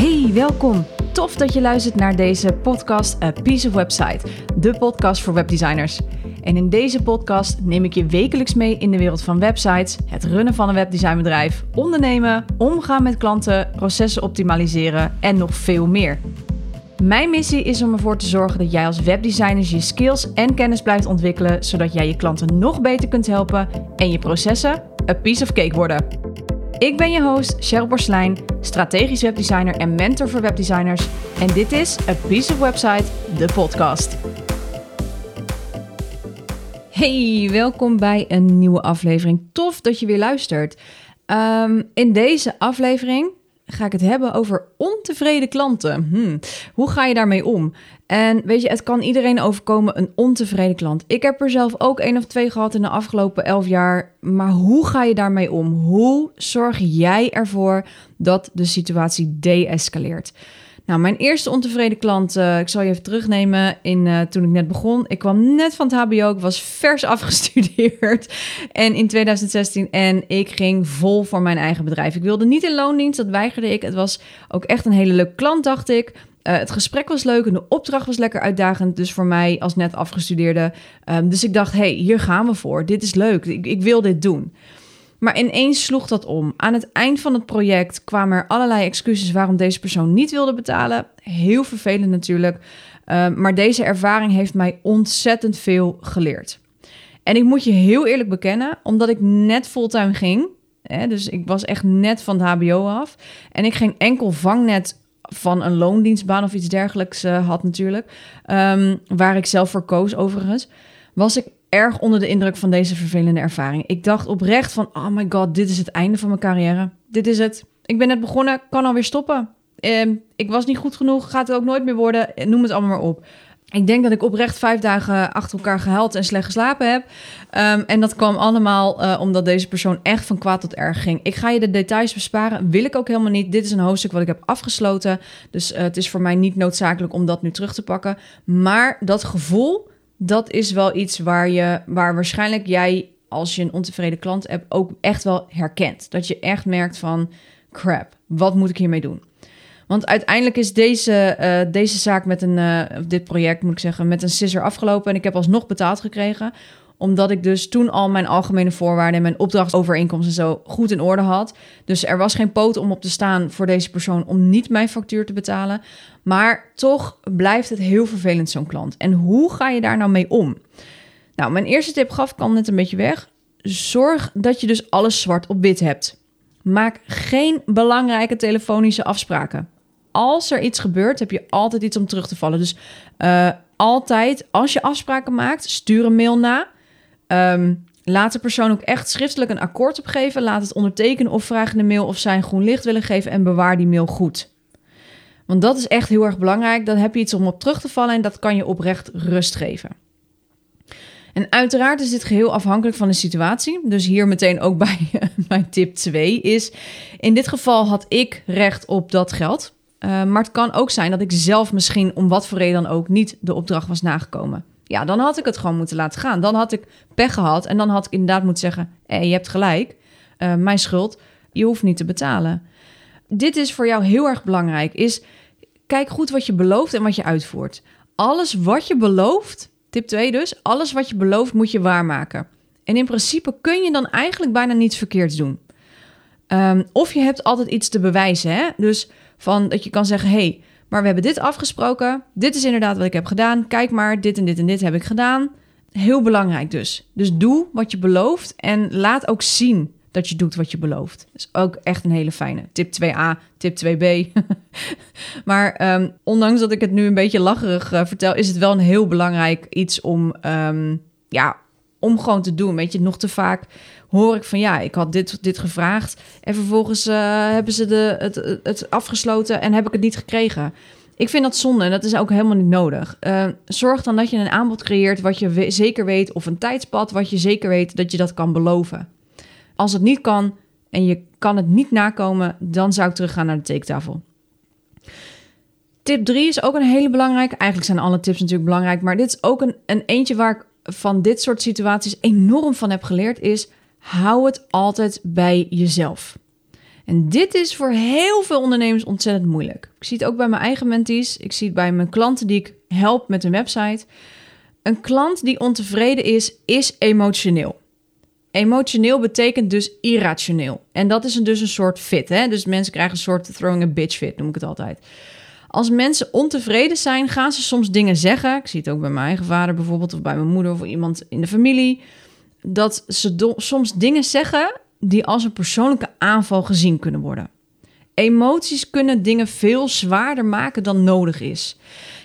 Hey, welkom. Tof dat je luistert naar deze podcast A Piece of Website, de podcast voor webdesigners. En in deze podcast neem ik je wekelijks mee in de wereld van websites, het runnen van een webdesignbedrijf, ondernemen, omgaan met klanten, processen optimaliseren en nog veel meer. Mijn missie is om ervoor te zorgen dat jij als webdesigner je skills en kennis blijft ontwikkelen, zodat jij je klanten nog beter kunt helpen en je processen a piece of cake worden. Ik ben je host Cheryl Borslijn, strategisch webdesigner en mentor voor webdesigners. En dit is A Piece of Website, de podcast. Hey, welkom bij een nieuwe aflevering. Tof dat je weer luistert. Ehm, in deze aflevering ga ik het hebben over ontevreden klanten. Hmm, hoe ga je daarmee om? En weet je, het kan iedereen overkomen, een ontevreden klant. Ik heb er zelf ook één of twee gehad in de afgelopen elf jaar. Maar hoe ga je daarmee om? Hoe zorg jij ervoor dat de situatie de-escaleert? Nou, mijn eerste ontevreden klant, uh, ik zal je even terugnemen in uh, toen ik net begon. Ik kwam net van het HBO, ik was vers afgestudeerd en in 2016 en ik ging vol voor mijn eigen bedrijf. Ik wilde niet in loondienst, dat weigerde ik. Het was ook echt een hele leuke klant, dacht ik. Uh, het gesprek was leuk en de opdracht was lekker uitdagend. Dus voor mij als net afgestudeerde. Um, dus ik dacht, hey, hier gaan we voor. Dit is leuk. Ik, ik wil dit doen. Maar ineens sloeg dat om. Aan het eind van het project kwamen er allerlei excuses waarom deze persoon niet wilde betalen. Heel vervelend natuurlijk. Uh, maar deze ervaring heeft mij ontzettend veel geleerd. En ik moet je heel eerlijk bekennen, omdat ik net fulltime ging. Hè, dus ik was echt net van het HBO af. En ik geen enkel vangnet van een loondienstbaan of iets dergelijks uh, had natuurlijk. Um, waar ik zelf voor koos overigens. Was ik erg onder de indruk van deze vervelende ervaring. Ik dacht oprecht van, oh my god, dit is het einde van mijn carrière. Dit is het. Ik ben net begonnen, kan alweer stoppen. Um, ik was niet goed genoeg, gaat het ook nooit meer worden. Noem het allemaal maar op. Ik denk dat ik oprecht vijf dagen achter elkaar gehuild en slecht geslapen heb. Um, en dat kwam allemaal uh, omdat deze persoon echt van kwaad tot erg ging. Ik ga je de details besparen. Wil ik ook helemaal niet. Dit is een hoofdstuk wat ik heb afgesloten. Dus uh, het is voor mij niet noodzakelijk om dat nu terug te pakken. Maar dat gevoel, dat is wel iets waar, je, waar waarschijnlijk jij, als je een ontevreden klant hebt, ook echt wel herkent. Dat je echt merkt van crap, wat moet ik hiermee doen? Want uiteindelijk is deze, uh, deze zaak met een, uh, dit project moet ik zeggen, met een scissor afgelopen. En ik heb alsnog betaald gekregen. Omdat ik dus toen al mijn algemene voorwaarden en mijn opdrachtsovereenkomsten zo goed in orde had. Dus er was geen poot om op te staan voor deze persoon om niet mijn factuur te betalen. Maar toch blijft het heel vervelend, zo'n klant. En hoe ga je daar nou mee om? Nou, mijn eerste tip gaf ik al net een beetje weg. Zorg dat je dus alles zwart op wit hebt. Maak geen belangrijke telefonische afspraken als er iets gebeurt, heb je altijd iets om terug te vallen. Dus uh, altijd, als je afspraken maakt, stuur een mail na. Um, laat de persoon ook echt schriftelijk een akkoord opgeven. Laat het ondertekenen of vraag in de mail of zij een groen licht willen geven en bewaar die mail goed. Want dat is echt heel erg belangrijk. Dan heb je iets om op terug te vallen en dat kan je oprecht rust geven. En uiteraard is dit geheel afhankelijk van de situatie. Dus hier meteen ook bij mijn tip 2 is... in dit geval had ik recht op dat geld. Uh, maar het kan ook zijn dat ik zelf misschien om wat voor reden dan ook niet de opdracht was nagekomen. Ja, dan had ik het gewoon moeten laten gaan. Dan had ik pech gehad en dan had ik inderdaad moeten zeggen: hé, je hebt gelijk, uh, mijn schuld, je hoeft niet te betalen. Dit is voor jou heel erg belangrijk. Is kijk goed wat je belooft en wat je uitvoert. Alles wat je belooft, tip 2 dus, alles wat je belooft moet je waarmaken. En in principe kun je dan eigenlijk bijna niets verkeerds doen. Um, of je hebt altijd iets te bewijzen. Hè? Dus van dat je kan zeggen: hey, maar we hebben dit afgesproken. Dit is inderdaad wat ik heb gedaan. Kijk maar, dit en dit en dit heb ik gedaan. Heel belangrijk dus. Dus doe wat je belooft en laat ook zien dat je doet wat je belooft. Dat is ook echt een hele fijne. Tip 2a, tip 2b. maar um, ondanks dat ik het nu een beetje lacherig uh, vertel, is het wel een heel belangrijk iets om, um, ja, om gewoon te doen. Weet je, nog te vaak hoor ik van ja, ik had dit, dit gevraagd. En vervolgens uh, hebben ze de, het, het afgesloten en heb ik het niet gekregen. Ik vind dat zonde en dat is ook helemaal niet nodig. Uh, zorg dan dat je een aanbod creëert wat je zeker weet, of een tijdspad wat je zeker weet dat je dat kan beloven. Als het niet kan en je kan het niet nakomen, dan zou ik teruggaan naar de tekentafel. Tip 3 is ook een hele belangrijke. Eigenlijk zijn alle tips natuurlijk belangrijk, maar dit is ook een, een eentje waar ik van dit soort situaties enorm van heb geleerd, is hou het altijd bij jezelf. En dit is voor heel veel ondernemers ontzettend moeilijk. Ik zie het ook bij mijn eigen mentees. Ik zie het bij mijn klanten die ik help met een website. Een klant die ontevreden is, is emotioneel. Emotioneel betekent dus irrationeel. En dat is dus een soort fit. Hè? Dus mensen krijgen een soort throwing a bitch fit, noem ik het altijd. Als mensen ontevreden zijn, gaan ze soms dingen zeggen. Ik zie het ook bij mijn eigen vader bijvoorbeeld, of bij mijn moeder of iemand in de familie. Dat ze soms dingen zeggen die als een persoonlijke aanval gezien kunnen worden. Emoties kunnen dingen veel zwaarder maken dan nodig is.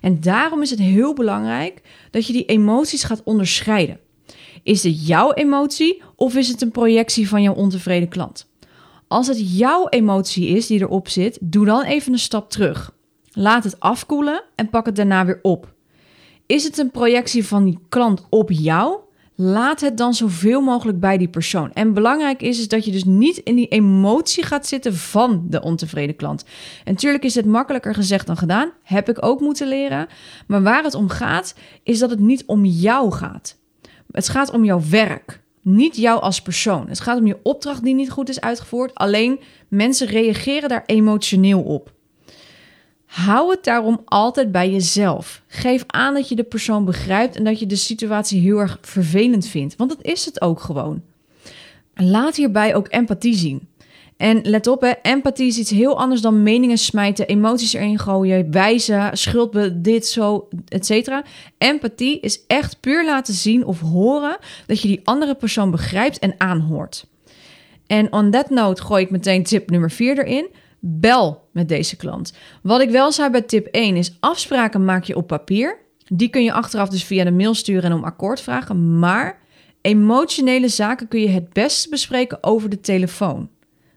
En daarom is het heel belangrijk dat je die emoties gaat onderscheiden. Is het jouw emotie of is het een projectie van jouw ontevreden klant? Als het jouw emotie is die erop zit, doe dan even een stap terug. Laat het afkoelen en pak het daarna weer op. Is het een projectie van die klant op jou? Laat het dan zoveel mogelijk bij die persoon. En belangrijk is, is dat je dus niet in die emotie gaat zitten van de ontevreden klant. En natuurlijk is het makkelijker gezegd dan gedaan. Heb ik ook moeten leren. Maar waar het om gaat, is dat het niet om jou gaat. Het gaat om jouw werk. Niet jou als persoon. Het gaat om je opdracht die niet goed is uitgevoerd. Alleen mensen reageren daar emotioneel op. Hou het daarom altijd bij jezelf. Geef aan dat je de persoon begrijpt en dat je de situatie heel erg vervelend vindt, want dat is het ook gewoon. Laat hierbij ook empathie zien. En let op, empathie is iets heel anders dan meningen smijten, emoties erin gooien, wijzen, schuld dit, zo, etc. Empathie is echt puur laten zien of horen dat je die andere persoon begrijpt en aanhoort. En on that note gooi ik meteen tip nummer 4 erin. Bel met deze klant. Wat ik wel zei bij tip 1 is afspraken maak je op papier. Die kun je achteraf dus via de mail sturen en om akkoord vragen. Maar emotionele zaken kun je het best bespreken over de telefoon.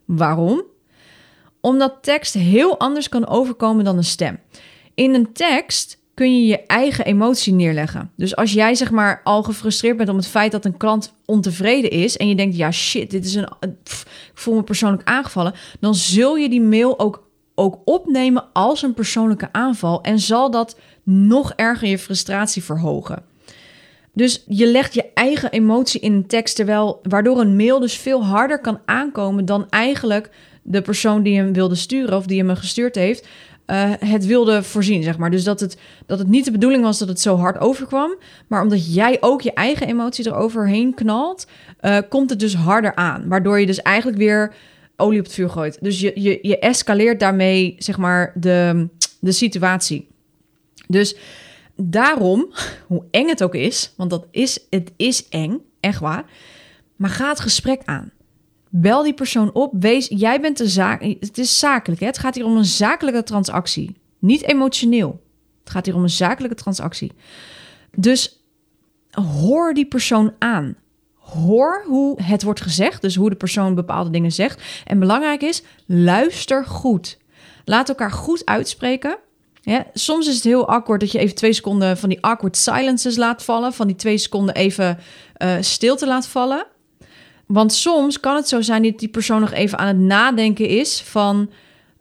Waarom? Omdat tekst heel anders kan overkomen dan een stem. In een tekst kun je je eigen emotie neerleggen. Dus als jij zeg maar al gefrustreerd bent om het feit dat een klant ontevreden is en je denkt ja shit, dit is een ik voel me persoonlijk aangevallen, dan zul je die mail ook ook opnemen als een persoonlijke aanval en zal dat nog erger je frustratie verhogen. Dus je legt je eigen emotie in een tekst, terwijl waardoor een mail dus veel harder kan aankomen dan eigenlijk de persoon die hem wilde sturen of die hem gestuurd heeft, uh, het wilde voorzien, zeg maar. Dus dat het, dat het niet de bedoeling was dat het zo hard overkwam. Maar omdat jij ook je eigen emotie eroverheen knalt, uh, komt het dus harder aan. Waardoor je dus eigenlijk weer olie op het vuur gooit. Dus je, je, je escaleert daarmee, zeg maar, de, de situatie. Dus daarom, hoe eng het ook is, want dat is, het is eng, echt waar. Maar ga het gesprek aan. Bel die persoon op. Wees, jij bent de zaak. Het is zakelijk. Hè? Het gaat hier om een zakelijke transactie. Niet emotioneel. Het gaat hier om een zakelijke transactie. Dus hoor die persoon aan. Hoor hoe het wordt gezegd, dus hoe de persoon bepaalde dingen zegt. En belangrijk is, luister goed. Laat elkaar goed uitspreken. Soms is het heel awkward dat je even twee seconden van die awkward silences laat vallen. Van die twee seconden even uh, stilte laat vallen. Want soms kan het zo zijn dat die persoon nog even aan het nadenken is van...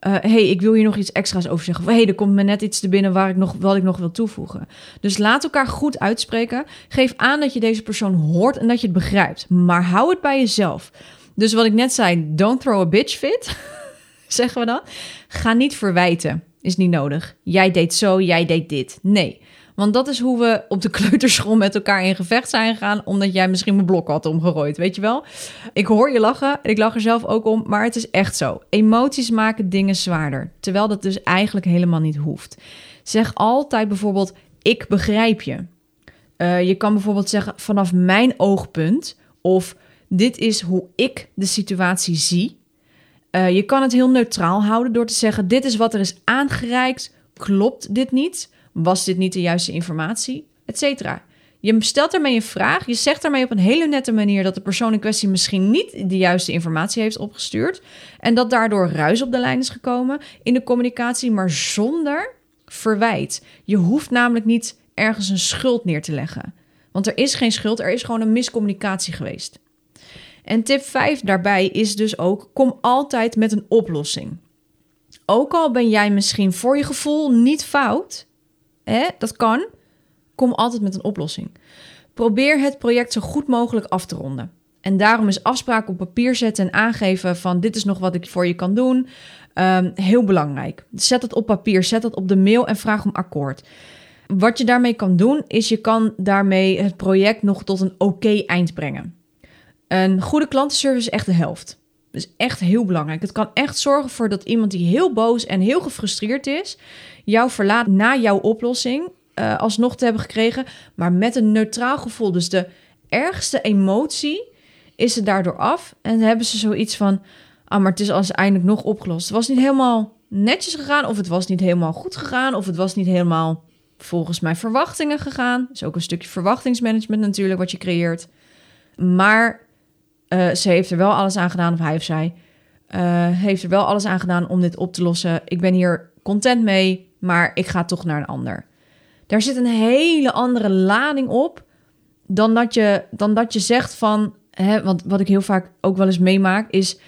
Uh, hey, ik wil hier nog iets extra's over zeggen. Of hey, er komt me net iets te binnen waar ik nog, wat ik nog wil toevoegen. Dus laat elkaar goed uitspreken. Geef aan dat je deze persoon hoort en dat je het begrijpt. Maar hou het bij jezelf. Dus wat ik net zei, don't throw a bitch fit, zeggen we dan. Ga niet verwijten, is niet nodig. Jij deed zo, jij deed dit. Nee, want dat is hoe we op de kleuterschool met elkaar in gevecht zijn gegaan, omdat jij misschien mijn blok had omgegooid, weet je wel? Ik hoor je lachen en ik lach er zelf ook om, maar het is echt zo. Emoties maken dingen zwaarder, terwijl dat dus eigenlijk helemaal niet hoeft. Zeg altijd bijvoorbeeld, ik begrijp je. Uh, je kan bijvoorbeeld zeggen, vanaf mijn oogpunt, of dit is hoe ik de situatie zie. Uh, je kan het heel neutraal houden door te zeggen, dit is wat er is aangereikt, klopt dit niet? Was dit niet de juiste informatie? Etcetera. Je stelt ermee een vraag. Je zegt daarmee op een hele nette manier dat de persoon in kwestie misschien niet de juiste informatie heeft opgestuurd. En dat daardoor ruis op de lijn is gekomen in de communicatie, maar zonder verwijt. Je hoeft namelijk niet ergens een schuld neer te leggen. Want er is geen schuld, er is gewoon een miscommunicatie geweest. En tip 5 daarbij is dus ook: kom altijd met een oplossing. Ook al ben jij misschien voor je gevoel niet fout, dat kan, kom altijd met een oplossing. Probeer het project zo goed mogelijk af te ronden. En daarom is afspraak op papier zetten en aangeven van dit is nog wat ik voor je kan doen. Um, heel belangrijk. Zet het op papier, zet het op de mail en vraag om akkoord. Wat je daarmee kan doen, is je kan daarmee het project nog tot een oké eind brengen. Een goede klantenservice is echt de helft. Is echt heel belangrijk. Het kan echt zorgen voor dat iemand die heel boos en heel gefrustreerd is, jou verlaat na jouw oplossing uh, alsnog te hebben gekregen, maar met een neutraal gevoel. Dus de ergste emotie is er daardoor af en hebben ze zoiets van, ah, maar het is als eindelijk nog opgelost. Het was niet helemaal netjes gegaan, of het was niet helemaal goed gegaan, of het was niet helemaal volgens mijn verwachtingen gegaan. Is ook een stukje verwachtingsmanagement natuurlijk wat je creëert. Maar uh, ze heeft er wel alles aan gedaan, of hij of zij uh, heeft er wel alles aan gedaan om dit op te lossen. Ik ben hier content mee, maar ik ga toch naar een ander. Daar zit een hele andere lading op dan dat je, dan dat je zegt van, hè, want wat ik heel vaak ook wel eens meemaak is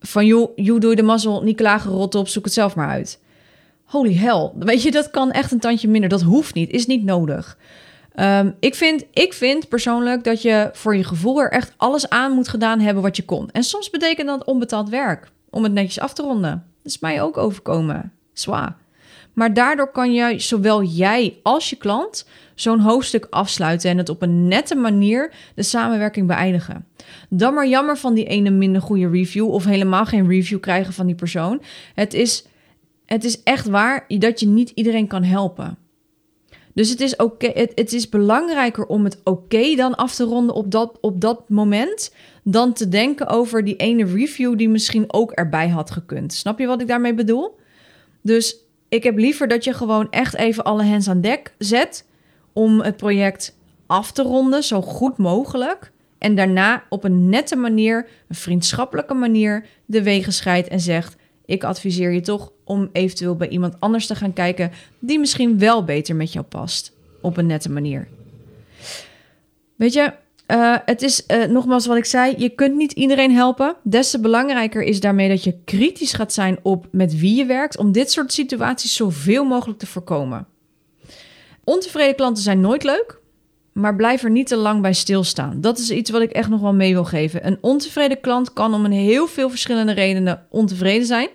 van joh, joh doe je de mazzel, niet klagen, rot op, zoek het zelf maar uit. Holy hell, weet je, dat kan echt een tandje minder. Dat hoeft niet, is niet nodig. Um, ik, vind, ik vind persoonlijk dat je voor je gevoel er echt alles aan moet gedaan hebben wat je kon. En soms betekent dat onbetaald werk, om het netjes af te ronden. Dat is mij ook overkomen. Zwaar. Maar daardoor kan je, zowel jij als je klant, zo'n hoofdstuk afsluiten en het op een nette manier de samenwerking beëindigen. Dan maar jammer van die ene minder goede review of helemaal geen review krijgen van die persoon. Het is, het is echt waar dat je niet iedereen kan helpen. Dus het is, oké, het, is belangrijker om het oké dan af te ronden op dat, op dat moment, dan te denken over die ene review die misschien ook erbij had gekund. Snap je wat ik daarmee bedoel? Dus ik heb liever dat je gewoon echt even alle hands aan dek zet om het project af te ronden, zo goed mogelijk. En daarna op een nette manier, een vriendschappelijke manier, de wegen scheidt en zegt: Ik adviseer je toch om eventueel bij iemand anders te gaan kijken die misschien wel beter met jou past. Op een nette manier. Weet je, uh, het is uh, nogmaals wat ik zei: je kunt niet iedereen helpen. Des te belangrijker is daarmee dat je kritisch gaat zijn op met wie je werkt, om dit soort situaties zoveel mogelijk te voorkomen. Ontevreden klanten zijn nooit leuk, maar blijf er niet te lang bij stilstaan. Dat is iets wat ik echt nog wel mee wil geven. Een ontevreden klant kan om een heel veel verschillende redenen ontevreden zijn.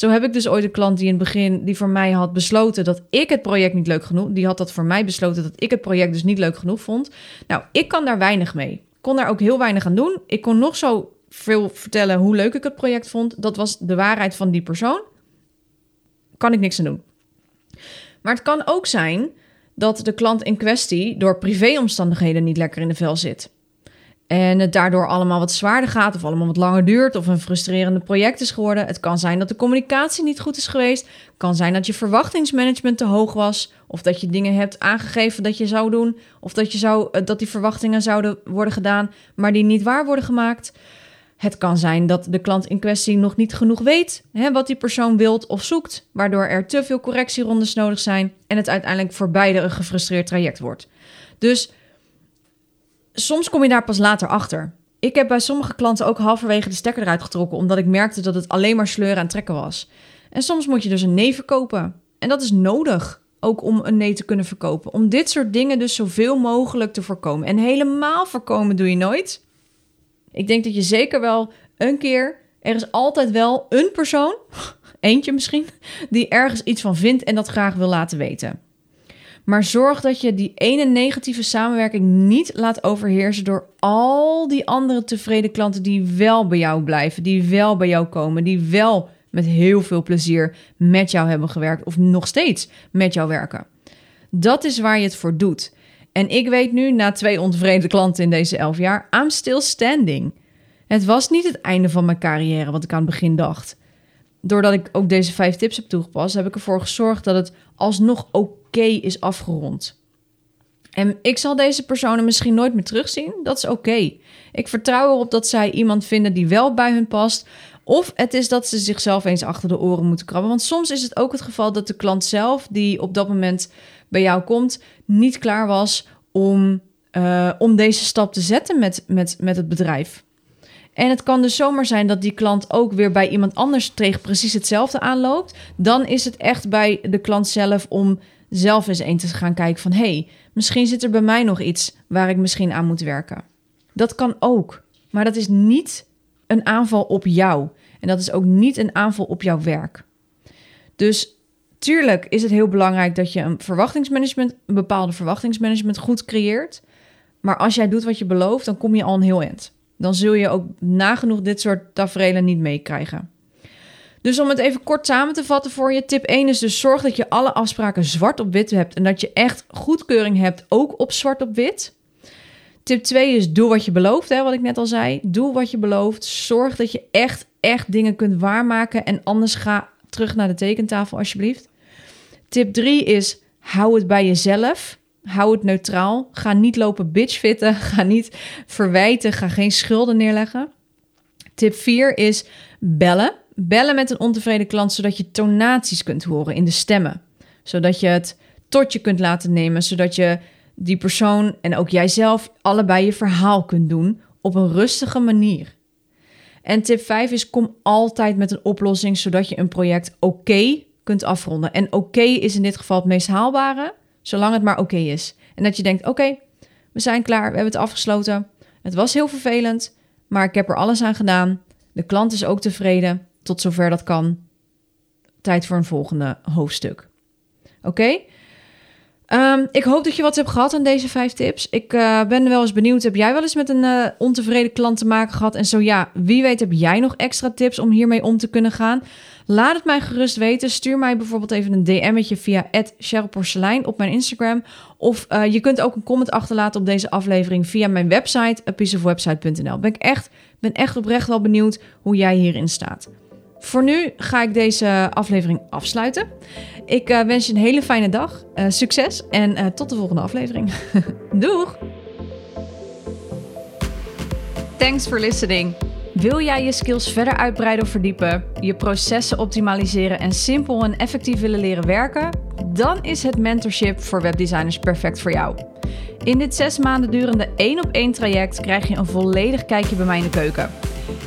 Zo heb ik dus ooit een klant die in het begin, die voor mij had besloten dat ik het project niet leuk genoeg, die had dat voor mij besloten dat ik het project dus niet leuk genoeg vond. Nou, ik kan daar weinig mee. Kon daar ook heel weinig aan doen. Ik kon nog zo veel vertellen hoe leuk ik het project vond. Dat was de waarheid van die persoon. Kan ik niks aan doen. Maar het kan ook zijn dat de klant in kwestie door privéomstandigheden niet lekker in de vel zit. En het daardoor allemaal wat zwaarder gaat, of allemaal wat langer duurt, of een frustrerende project is geworden. Het kan zijn dat de communicatie niet goed is geweest. Het kan zijn dat je verwachtingsmanagement te hoog was. Of dat je dingen hebt aangegeven dat je zou doen. Of dat, je zou, eh, dat die verwachtingen zouden worden gedaan, maar die niet waar worden gemaakt. Het kan zijn dat de klant in kwestie nog niet genoeg weet hè, wat die persoon wilt of zoekt, waardoor er te veel correctierondes nodig zijn en het uiteindelijk voor beide een gefrustreerd traject wordt. Dus soms kom je daar pas later achter. Ik heb bij sommige klanten ook halverwege de stekker eruit getrokken, omdat ik merkte dat het alleen maar sleuren en trekken was. En soms moet je dus een nee verkopen. En dat is nodig, ook om een nee te kunnen verkopen. Om dit soort dingen dus zoveel mogelijk te voorkomen. En helemaal voorkomen doe je nooit. Ik denk dat je zeker wel een keer, er is altijd wel een persoon, eentje misschien, die ergens iets van vindt en dat graag wil laten weten. Maar zorg dat je die ene negatieve samenwerking niet laat overheersen door al die andere tevreden klanten die wel bij jou blijven, die wel bij jou komen, die wel met heel veel plezier met jou hebben gewerkt of nog steeds met jou werken. Dat is waar je het voor doet. En ik weet nu, na twee ontevreden klanten in deze elf jaar, I'm still standing. Het was niet het einde van mijn carrière, wat ik aan het begin dacht. Doordat ik ook deze vijf tips heb toegepast, heb ik ervoor gezorgd dat het alsnog oké is afgerond. En ik zal deze personen misschien nooit meer terugzien. Dat is oké. Ik vertrouw erop dat zij iemand vinden die wel bij hun past. Of het is dat ze zichzelf eens achter de oren moeten krabben. Want soms is het ook het geval dat de klant zelf, die op dat moment bij jou komt, niet klaar was om, uh, om deze stap te zetten met, met, met het bedrijf. En het kan dus zomaar zijn dat die klant ook weer bij iemand anders tegen precies hetzelfde aanloopt. Dan is het echt bij de klant zelf om zelf eens een te gaan kijken van... hé, hey, misschien zit er bij mij nog iets waar ik misschien aan moet werken. Dat kan ook. Maar dat is niet een aanval op jou. En dat is ook niet een aanval op jouw werk. Dus tuurlijk is het heel belangrijk dat je een verwachtingsmanagement, een bepaalde verwachtingsmanagement goed creëert. Maar als jij doet wat je belooft, dan kom je al een heel eind. Dan zul je ook nagenoeg dit soort tafereelen niet meekrijgen. Dus om het even kort samen te vatten voor je. Tip 1 is dus zorg dat je alle afspraken zwart op wit hebt. En dat je echt goedkeuring hebt, ook op zwart op wit. Tip 2 is doe wat je belooft, hè, wat ik net al zei. Doe wat je belooft. Zorg dat je echt, echt dingen kunt waarmaken. En anders ga terug naar de tekentafel, alsjeblieft. Tip 3 is hou het bij jezelf. Hou het neutraal. Ga niet lopen bitchfitten. Ga niet verwijten. Ga geen schulden neerleggen. Tip 4 is bellen. Bellen met een ontevreden klant zodat je tonaties kunt horen in de stemmen. Zodat je het tot je kunt laten nemen. Zodat je die persoon en ook jijzelf allebei je verhaal kunt doen op een rustige manier. En tip 5 is kom altijd met een oplossing zodat je een project oké kunt afronden. En oké is in dit geval het meest haalbare, zolang het maar oké is. En dat je denkt: oké, we zijn klaar, we hebben het afgesloten. Het was heel vervelend, maar ik heb er alles aan gedaan. De klant is ook tevreden, tot zover dat kan. Tijd voor een volgende hoofdstuk. Oké? Um, ik hoop dat je wat hebt gehad aan deze vijf tips. Ik uh, ben wel eens benieuwd, heb jij wel eens met een uh, ontevreden klant te maken gehad? En zo ja, wie weet heb jij nog extra tips om hiermee om te kunnen gaan? Laat het mij gerust weten. Stuur mij bijvoorbeeld even een DM'tje via @cherylporselein op mijn Instagram. Of uh, je kunt ook een comment achterlaten op deze aflevering via mijn website, apieceofwebsite.nl. Ben ik echt, ben echt oprecht wel benieuwd hoe jij hierin staat. Voor nu ga ik deze aflevering afsluiten. Ik uh, wens je een hele fijne dag, uh, succes en uh, tot de volgende aflevering. Doeg! Thanks for listening. Wil jij je skills verder uitbreiden of verdiepen, je processen optimaliseren en simpel en effectief willen leren werken? Dan is het mentorship voor webdesigners perfect voor jou. In dit zes maanden durende één op één traject krijg je een volledig kijkje bij mij in de keuken.